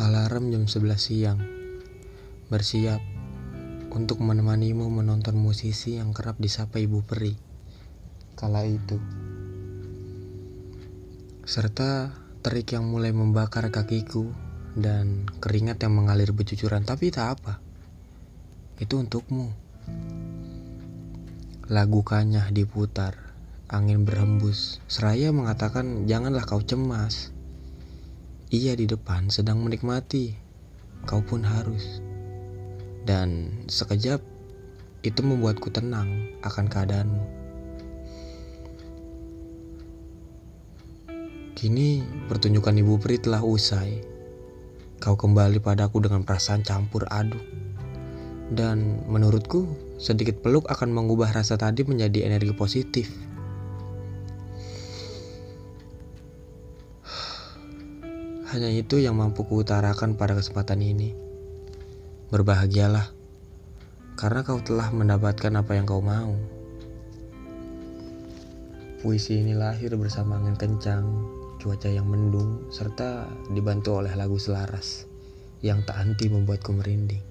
alarm jam 11 siang, bersiap untuk menemanimu menonton musisi yang kerap disapa Ibu Peri kala itu. Serta terik yang mulai membakar kakiku dan keringat yang mengalir bercucuran, tapi tak apa. Itu untukmu. Lagu kanyah diputar, angin berhembus. Seraya mengatakan, "Janganlah kau cemas." Ia di depan sedang menikmati, kau pun harus. Dan sekejap itu membuatku tenang akan keadaanmu. Kini pertunjukan Ibu Pri telah usai. Kau kembali padaku dengan perasaan campur aduk. Dan menurutku, sedikit peluk akan mengubah rasa tadi menjadi energi positif. Hanya itu yang mampu kuutarakan pada kesempatan ini. Berbahagialah, karena kau telah mendapatkan apa yang kau mau. Puisi ini lahir bersama angin kencang, cuaca yang mendung, serta dibantu oleh lagu selaras yang tak henti membuatku merinding.